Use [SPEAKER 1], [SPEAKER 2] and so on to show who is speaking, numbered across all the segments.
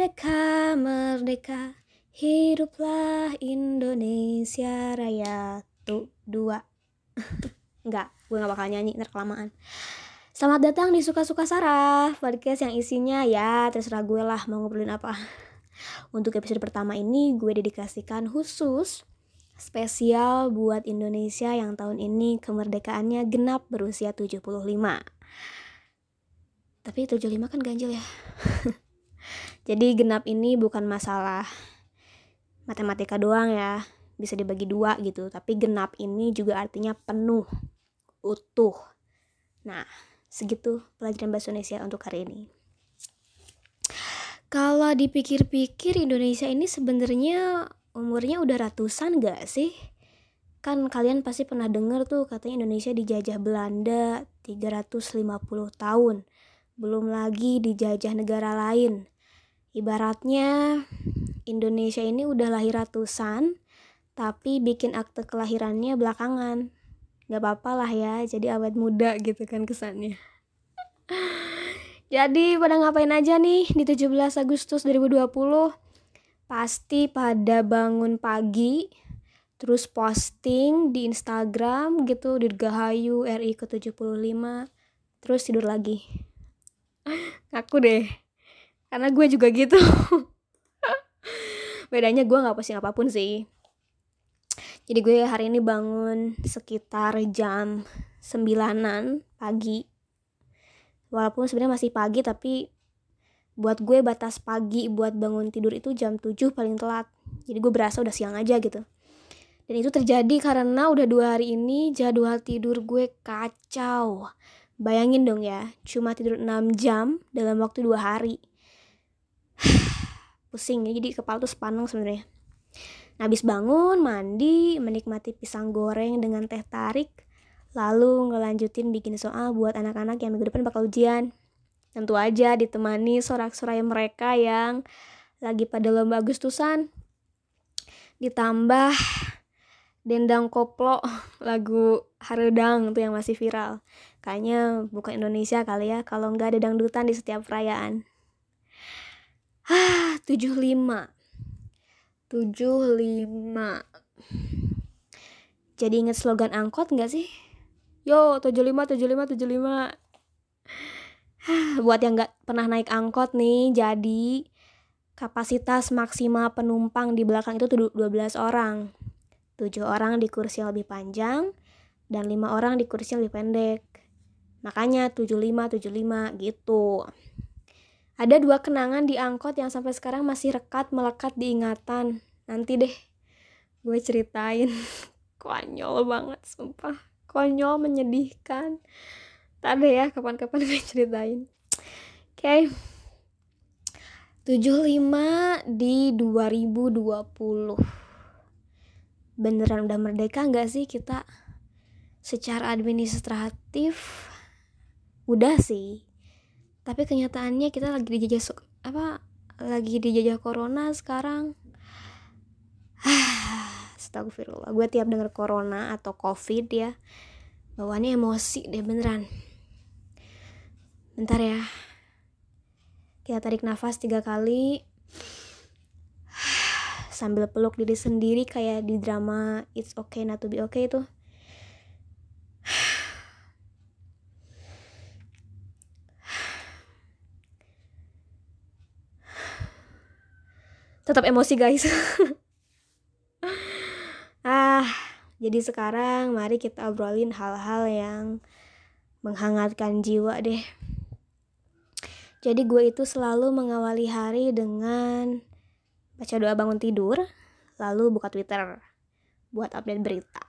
[SPEAKER 1] Merdeka, merdeka, hiduplah Indonesia Raya. Tuh, dua. Enggak, gue gak bakal nyanyi, ntar kelamaan. Selamat datang di Suka-Suka Sarah, podcast yang isinya ya terserah gue lah mau ngobrolin apa. Untuk episode pertama ini gue dedikasikan khusus spesial buat Indonesia yang tahun ini kemerdekaannya genap berusia 75. Tapi 75 kan ganjil ya. Jadi genap ini bukan masalah matematika doang ya, bisa dibagi dua gitu. Tapi genap ini juga artinya penuh, utuh. Nah, segitu pelajaran bahasa Indonesia untuk hari ini. Kalau dipikir-pikir Indonesia ini sebenarnya umurnya udah ratusan gak sih? Kan kalian pasti pernah denger tuh katanya Indonesia dijajah Belanda 350 tahun. Belum lagi dijajah negara lain. Ibaratnya Indonesia ini udah lahir ratusan, tapi bikin akte kelahirannya belakangan. Gak apa-apa lah ya, jadi awet muda gitu kan kesannya. jadi pada ngapain aja nih di 17 Agustus 2020? Pasti pada bangun pagi, terus posting di Instagram gitu, Dirgahayu RI ke-75, terus tidur lagi. Aku deh. Karena gue juga gitu. Bedanya gue nggak posting apa pun sih. Jadi gue hari ini bangun sekitar jam sembilanan pagi. Walaupun sebenarnya masih pagi tapi buat gue batas pagi buat bangun tidur itu jam 7 paling telat. Jadi gue berasa udah siang aja gitu. Dan itu terjadi karena udah dua hari ini jadwal tidur gue kacau bayangin dong ya cuma tidur 6 jam dalam waktu dua hari. Pusing ya jadi kepala tuh sepaneng sebenarnya. Nah, habis bangun mandi menikmati pisang goreng dengan teh tarik lalu ngelanjutin bikin soal buat anak-anak yang minggu depan bakal ujian. Tentu aja ditemani sorak-sorai mereka yang lagi pada lomba Agustusan. Ditambah dendang koplo lagu haredang tuh yang masih viral kayaknya bukan Indonesia kali ya kalau nggak ada dangdutan di setiap perayaan Ah, 75. 75. Jadi inget slogan angkot nggak sih? Yo, 75, 75, 75. Buat yang nggak pernah naik angkot nih, jadi kapasitas maksimal penumpang di belakang itu 12 orang. 7 orang di kursi yang lebih panjang dan 5 orang di kursi yang lebih pendek. Makanya 75 75 gitu. Ada dua kenangan di angkot yang sampai sekarang masih rekat melekat di ingatan. Nanti deh gue ceritain. Konyol banget, sumpah. Konyol, menyedihkan. Tadi ya, kapan-kapan gue ceritain. Oke. Okay. 75 di 2020. Beneran udah merdeka nggak sih kita? Secara administratif udah sih. Tapi kenyataannya kita lagi dijajah apa lagi dijajah corona sekarang. Astagfirullah gue tiap denger corona atau covid ya bawaannya emosi deh beneran. Bentar ya. Kita tarik nafas tiga kali sambil peluk diri sendiri kayak di drama It's Okay Not To Be Okay tuh tetap emosi guys. Ah jadi sekarang mari kita obrolin hal-hal yang menghangatkan jiwa deh. Jadi gue itu selalu mengawali hari dengan baca doa bangun tidur lalu buka twitter buat update berita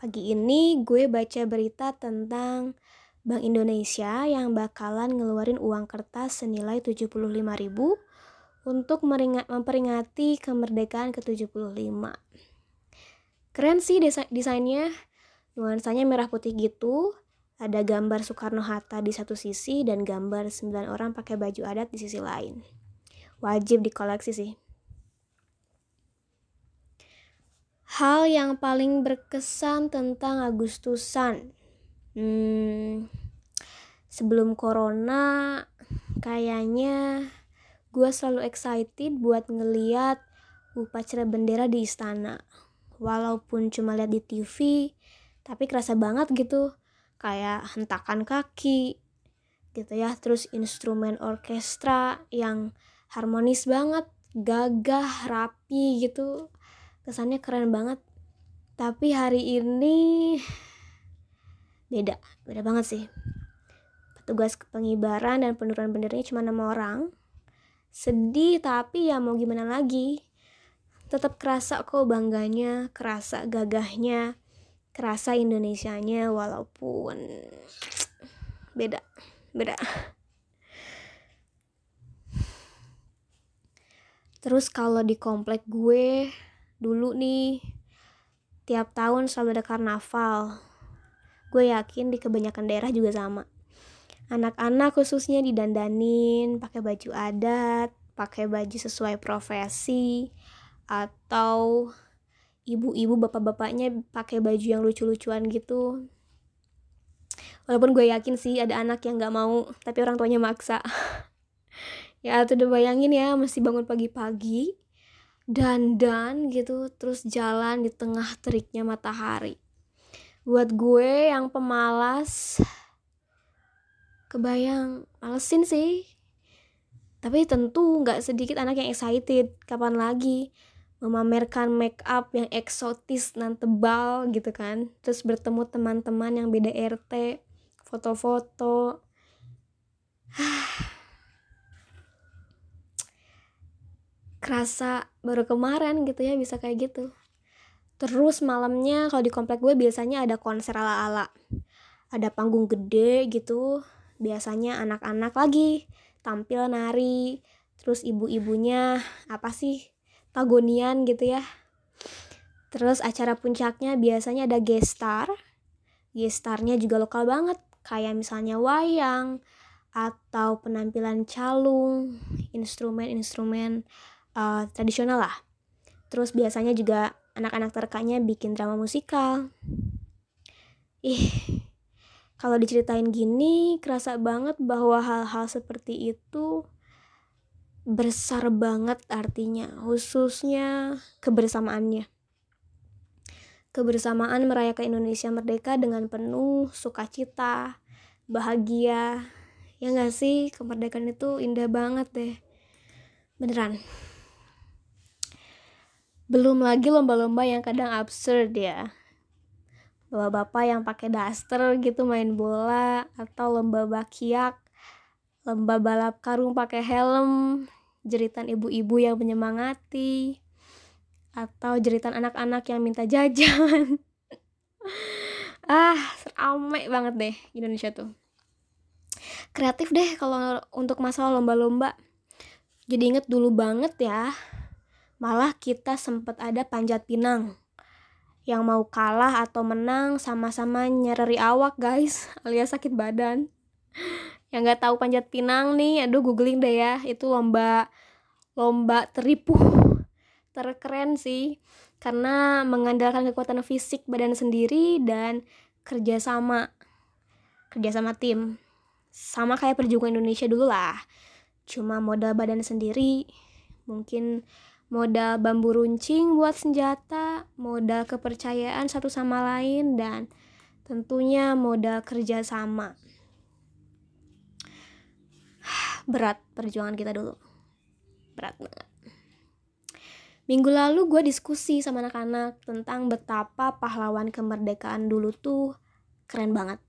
[SPEAKER 1] pagi ini gue baca berita tentang Bank Indonesia yang bakalan ngeluarin uang kertas senilai 75 ribu untuk memperingati kemerdekaan ke-75. Keren sih desa desainnya, nuansanya merah putih gitu, ada gambar Soekarno-Hatta di satu sisi dan gambar 9 orang pakai baju adat di sisi lain. Wajib dikoleksi sih. Hal yang paling berkesan tentang Agustusan. Hmm, sebelum corona kayaknya gue selalu excited buat ngeliat upacara bendera di istana. Walaupun cuma lihat di TV tapi kerasa banget gitu. Kayak hentakan kaki gitu ya. Terus instrumen orkestra yang harmonis banget gagah rapi gitu kesannya keren banget. Tapi hari ini beda beda banget sih. Petugas pengibaran dan penurunan benderanya cuma enam orang. Sedih tapi ya mau gimana lagi. Tetap kerasa kok bangganya kerasa gagahnya kerasa Indonesianya walaupun beda beda. Terus kalau di komplek gue dulu nih. Tiap tahun selalu ada karnaval. Gue yakin di kebanyakan daerah juga sama. Anak-anak khususnya didandanin pakai baju adat pakai baju sesuai profesi atau ibu-ibu bapak-bapaknya pakai baju yang lucu-lucuan gitu. Walaupun gue yakin sih ada anak yang nggak mau tapi orang tuanya maksa. Ya tuh udah bayangin ya mesti bangun pagi-pagi dandan gitu terus jalan di tengah teriknya matahari. Buat gue yang pemalas kebayang malesin sih. Tapi tentu nggak sedikit anak yang excited. Kapan lagi memamerkan make up yang eksotis dan tebal gitu kan. Terus bertemu teman-teman yang beda RT foto-foto kerasa baru kemarin gitu ya bisa kayak gitu Terus malamnya kalau di komplek gue biasanya ada konser ala-ala. Ada panggung gede gitu. Biasanya anak-anak lagi tampil nari. Terus ibu-ibunya apa sih? Tagonian gitu ya. Terus acara puncaknya biasanya ada gestar. Gestarnya juga lokal banget. Kayak misalnya wayang atau penampilan calung, instrumen-instrumen uh, tradisional lah. Terus biasanya juga anak-anak terkanya bikin drama musikal. Ih, kalau diceritain gini, kerasa banget bahwa hal-hal seperti itu besar banget artinya, khususnya kebersamaannya. Kebersamaan merayakan Indonesia merdeka dengan penuh sukacita, bahagia. Ya gak sih, kemerdekaan itu indah banget deh. Beneran. Belum lagi lomba-lomba yang kadang absurd ya. Bapak-bapak yang pakai daster gitu main bola atau lomba bakiak, lomba balap karung pakai helm, jeritan ibu-ibu yang menyemangati, atau jeritan anak-anak yang minta jajan. ah, ramai banget deh Indonesia tuh. Kreatif deh kalau untuk masalah lomba-lomba. Jadi inget dulu banget ya, Malah kita sempat ada panjat pinang. Yang mau kalah atau menang sama-sama nyereri awak guys, alias sakit badan. Yang gak tahu panjat pinang nih, aduh googling deh ya. Itu lomba lomba teripu terkeren sih karena mengandalkan kekuatan fisik badan sendiri dan kerjasama kerjasama tim sama kayak perjuangan Indonesia dulu lah cuma modal badan sendiri mungkin modal bambu runcing buat senjata, modal kepercayaan satu sama lain, dan tentunya modal kerjasama. Berat perjuangan kita dulu. Berat banget. Minggu lalu gue diskusi sama anak-anak tentang betapa pahlawan kemerdekaan dulu tuh keren banget.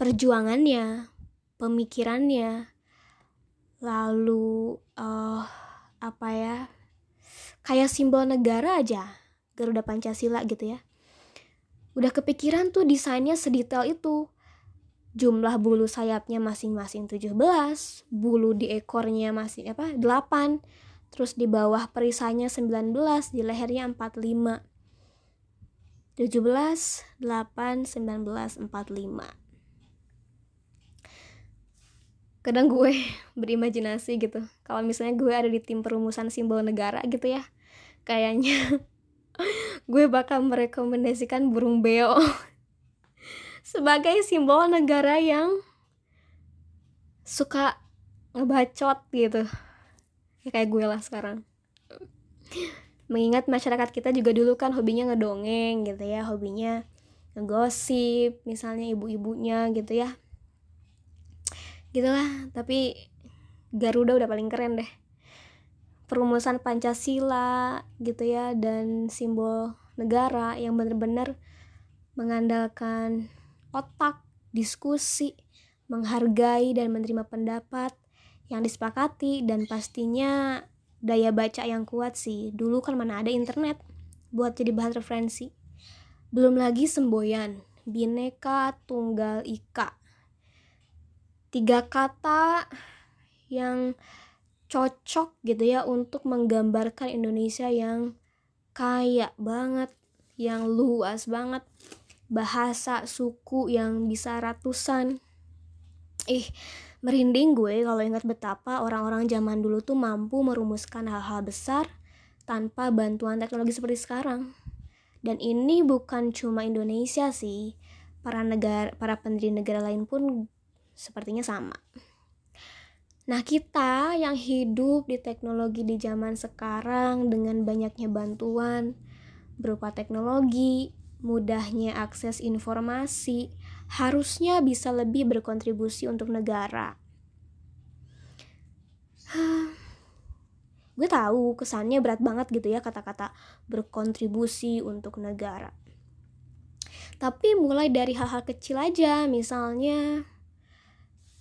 [SPEAKER 1] Perjuangannya, pemikirannya, lalu uh, apa ya kayak simbol negara aja Garuda Pancasila gitu ya. Udah kepikiran tuh desainnya sedetail itu. Jumlah bulu sayapnya masing-masing 17 bulu di ekornya masih apa 8 terus di bawah perisanya 19 di lehernya 45 17 8 19 45 kadang gue berimajinasi gitu. Kalau misalnya gue ada di tim perumusan simbol negara gitu ya kayaknya gue bakal merekomendasikan burung beo sebagai simbol negara yang suka ngebacot gitu. Ya kayak gue lah sekarang. Mengingat masyarakat kita juga dulu kan hobinya ngedongeng gitu ya hobinya ngegosip misalnya ibu-ibunya gitu ya. Gitulah tapi Garuda udah paling keren deh perumusan Pancasila gitu ya dan simbol negara yang benar-benar mengandalkan otak, diskusi, menghargai dan menerima pendapat yang disepakati dan pastinya daya baca yang kuat sih. Dulu kan mana ada internet buat jadi bahan referensi. Belum lagi semboyan, bineka tunggal ika. Tiga kata yang cocok gitu ya untuk menggambarkan Indonesia yang kaya banget, yang luas banget, bahasa suku yang bisa ratusan. Ih, merinding gue kalau ingat betapa orang-orang zaman dulu tuh mampu merumuskan hal-hal besar tanpa bantuan teknologi seperti sekarang. Dan ini bukan cuma Indonesia sih, para negara para pendiri negara lain pun sepertinya sama. Nah, kita yang hidup di teknologi di zaman sekarang dengan banyaknya bantuan berupa teknologi, mudahnya akses informasi, harusnya bisa lebih berkontribusi untuk negara. Gue tahu kesannya berat banget gitu ya kata-kata berkontribusi untuk negara. Tapi mulai dari hal-hal kecil aja, misalnya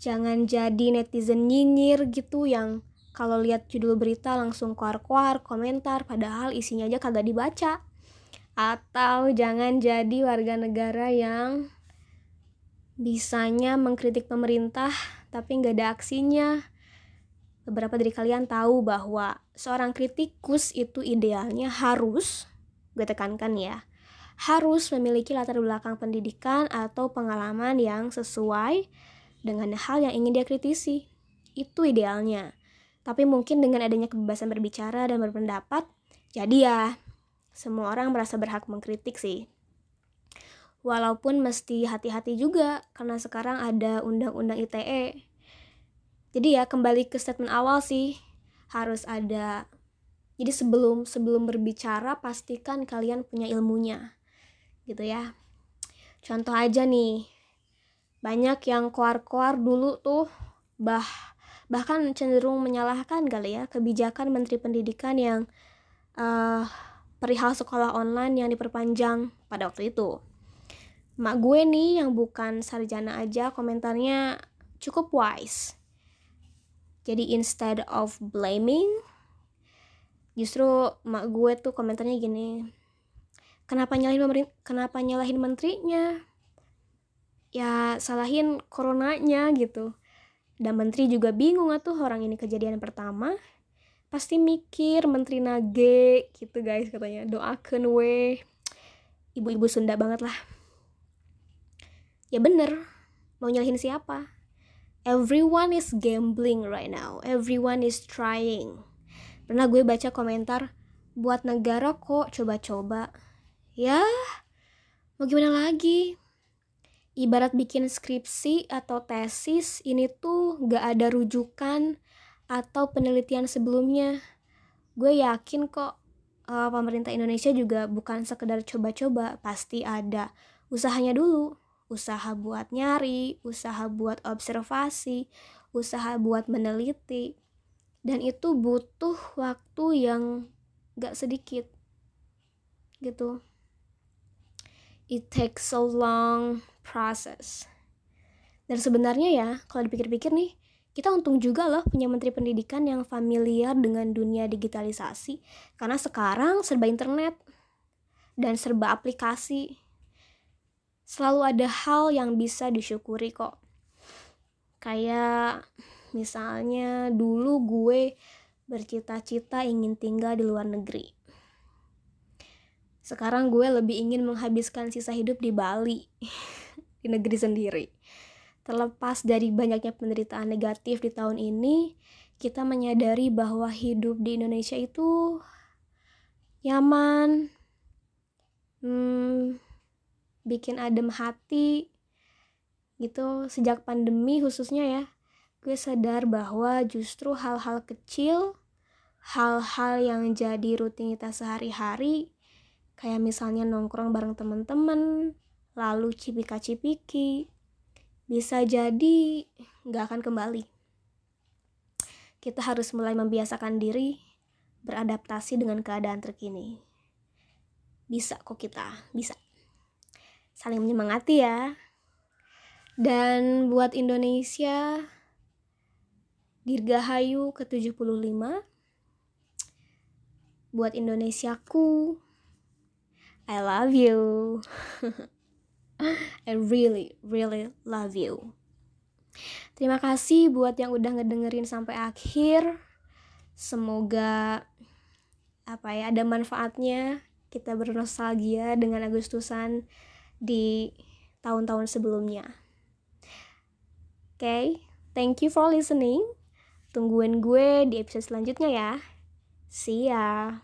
[SPEAKER 1] jangan jadi netizen nyinyir gitu yang kalau lihat judul berita langsung kuar-kuar komentar padahal isinya aja kagak dibaca. Atau jangan jadi warga negara yang bisanya mengkritik pemerintah tapi nggak ada aksinya. Beberapa dari kalian tahu bahwa seorang kritikus itu idealnya harus gue tekankan ya harus memiliki latar belakang pendidikan atau pengalaman yang sesuai dengan hal yang ingin dia kritisi. Itu idealnya. Tapi mungkin dengan adanya kebebasan berbicara dan berpendapat, jadi ya semua orang merasa berhak mengkritik sih. Walaupun mesti hati-hati juga karena sekarang ada undang-undang ITE. Jadi ya kembali ke statement awal sih harus ada jadi sebelum sebelum berbicara pastikan kalian punya ilmunya. Gitu ya. Contoh aja nih, banyak yang koar-koar dulu tuh bah bahkan cenderung menyalahkan kali ya kebijakan Menteri Pendidikan yang uh, perihal sekolah online yang diperpanjang pada waktu itu. Mak gue nih yang bukan sarjana aja komentarnya cukup wise. Jadi instead of blaming, justru mak gue tuh komentarnya gini, kenapa nyalahin kenapa nyalahin menterinya? Ya salahin coronanya gitu. Dan menteri juga bingung tuh orang ini kejadian pertama pasti mikir menteri nage gitu guys katanya. Doakan we ibu-ibu Sunda banget lah. Ya bener mau nyalahin siapa? Everyone is gambling right now. Everyone is trying. Pernah gue baca komentar buat negara kok coba-coba. Ya mau gimana lagi ibarat bikin skripsi atau tesis ini tuh gak ada rujukan atau penelitian sebelumnya. Gue yakin kok uh, pemerintah Indonesia juga bukan sekedar coba-coba pasti ada. Usahanya dulu usaha buat nyari usaha buat observasi usaha buat meneliti. Dan itu butuh waktu yang gak sedikit gitu. It takes so long process. Dan sebenarnya ya, kalau dipikir-pikir nih, kita untung juga loh punya menteri pendidikan yang familiar dengan dunia digitalisasi. Karena sekarang serba internet dan serba aplikasi. Selalu ada hal yang bisa disyukuri kok. Kayak misalnya dulu gue bercita-cita ingin tinggal di luar negeri. Sekarang gue lebih ingin menghabiskan sisa hidup di Bali. di negeri sendiri. Terlepas dari banyaknya penderitaan negatif di tahun ini, kita menyadari bahwa hidup di Indonesia itu nyaman, hmm, bikin adem hati, gitu. Sejak pandemi khususnya ya, gue sadar bahwa justru hal-hal kecil hal-hal yang jadi rutinitas sehari-hari kayak misalnya nongkrong bareng temen-temen lalu cipika-cipiki. Bisa jadi nggak akan kembali. Kita harus mulai membiasakan diri beradaptasi dengan keadaan terkini. Bisa kok kita bisa. Saling menyemangati ya. Dan buat Indonesia Dirgahayu ke-75 buat Indonesiaku I love you I really really love you terima kasih buat yang udah ngedengerin sampai akhir semoga apa ya ada manfaatnya kita bernostalgia dengan Agustusan di tahun-tahun sebelumnya oke okay? thank you for listening Tungguin gue di episode selanjutnya ya. See ya.